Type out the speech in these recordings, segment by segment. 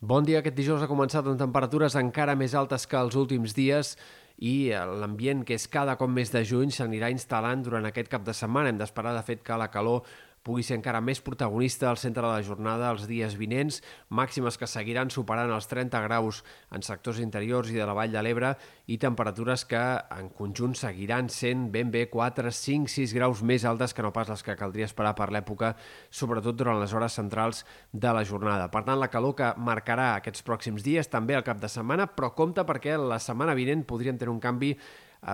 Bon dia. Aquest dijous ha començat amb temperatures encara més altes que els últims dies i l'ambient, que és cada cop més de juny, s'anirà instal·lant durant aquest cap de setmana. Hem d'esperar, de fet, que la calor pugui ser encara més protagonista al centre de la jornada els dies vinents, màximes que seguiran superant els 30 graus en sectors interiors i de la Vall de l'Ebre i temperatures que en conjunt seguiran sent ben bé 4, 5, 6 graus més altes que no pas les que caldria esperar per l'època, sobretot durant les hores centrals de la jornada. Per tant, la calor que marcarà aquests pròxims dies, també al cap de setmana, però compta perquè la setmana vinent podríem tenir un canvi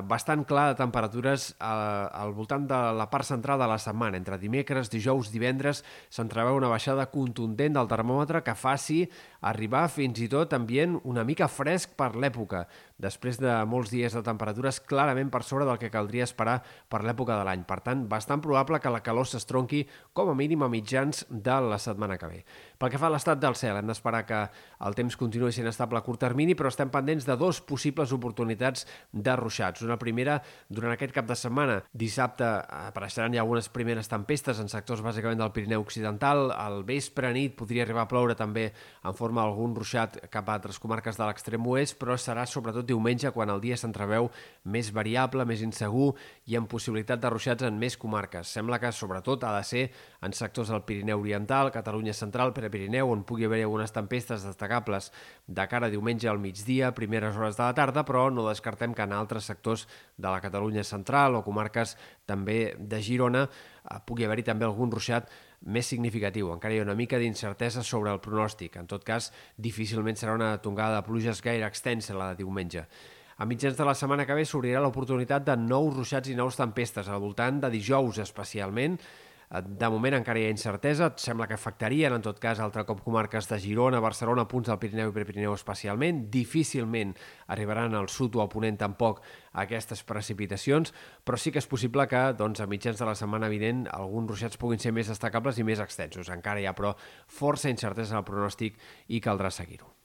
bastant clar de temperatures al, al voltant de la part central de la setmana. Entre dimecres, dijous, divendres s'entreveu una baixada contundent del termòmetre que faci arribar fins i tot ambient una mica fresc per l'època, després de molts dies de temperatures clarament per sobre del que caldria esperar per l'època de l'any. Per tant, bastant probable que la calor s'estronqui com a mínim a mitjans de la setmana que ve. Pel que fa a l'estat del cel, hem d'esperar que el temps continuï sent estable a curt termini, però estem pendents de dos possibles oportunitats de ruixats acumulats. Una primera, durant aquest cap de setmana, dissabte apareixeran ja algunes primeres tempestes en sectors bàsicament del Pirineu Occidental. Al vespre nit podria arribar a ploure també en forma d'algun ruixat cap a altres comarques de l'extrem oest, però serà sobretot diumenge quan el dia s'entreveu més variable, més insegur i amb possibilitat de ruixats en més comarques. Sembla que sobretot ha de ser en sectors del Pirineu Oriental, Catalunya Central, Prepirineu, on pugui haver algunes tempestes destacables de cara a diumenge al migdia, primeres hores de la tarda, però no descartem que en altres sectors sectors de la Catalunya central o comarques també de Girona eh, pugui haver-hi també algun ruixat més significatiu. Encara hi ha una mica d'incertesa sobre el pronòstic. En tot cas, difícilment serà una tongada de pluges gaire extensa la de diumenge. A mitjans de la setmana que ve s'obrirà l'oportunitat de nous ruixats i nous tempestes, al voltant de dijous especialment, de moment encara hi ha incertesa, sembla que afectarien en tot cas altre cop comarques de Girona, Barcelona, punts del Pirineu i Prepirineu especialment. Difícilment arribaran al sud o al ponent tampoc aquestes precipitacions, però sí que és possible que doncs, a mitjans de la setmana vinent alguns ruixats puguin ser més destacables i més extensos. Encara hi ha, però, força incertesa en el pronòstic i caldrà seguir-ho.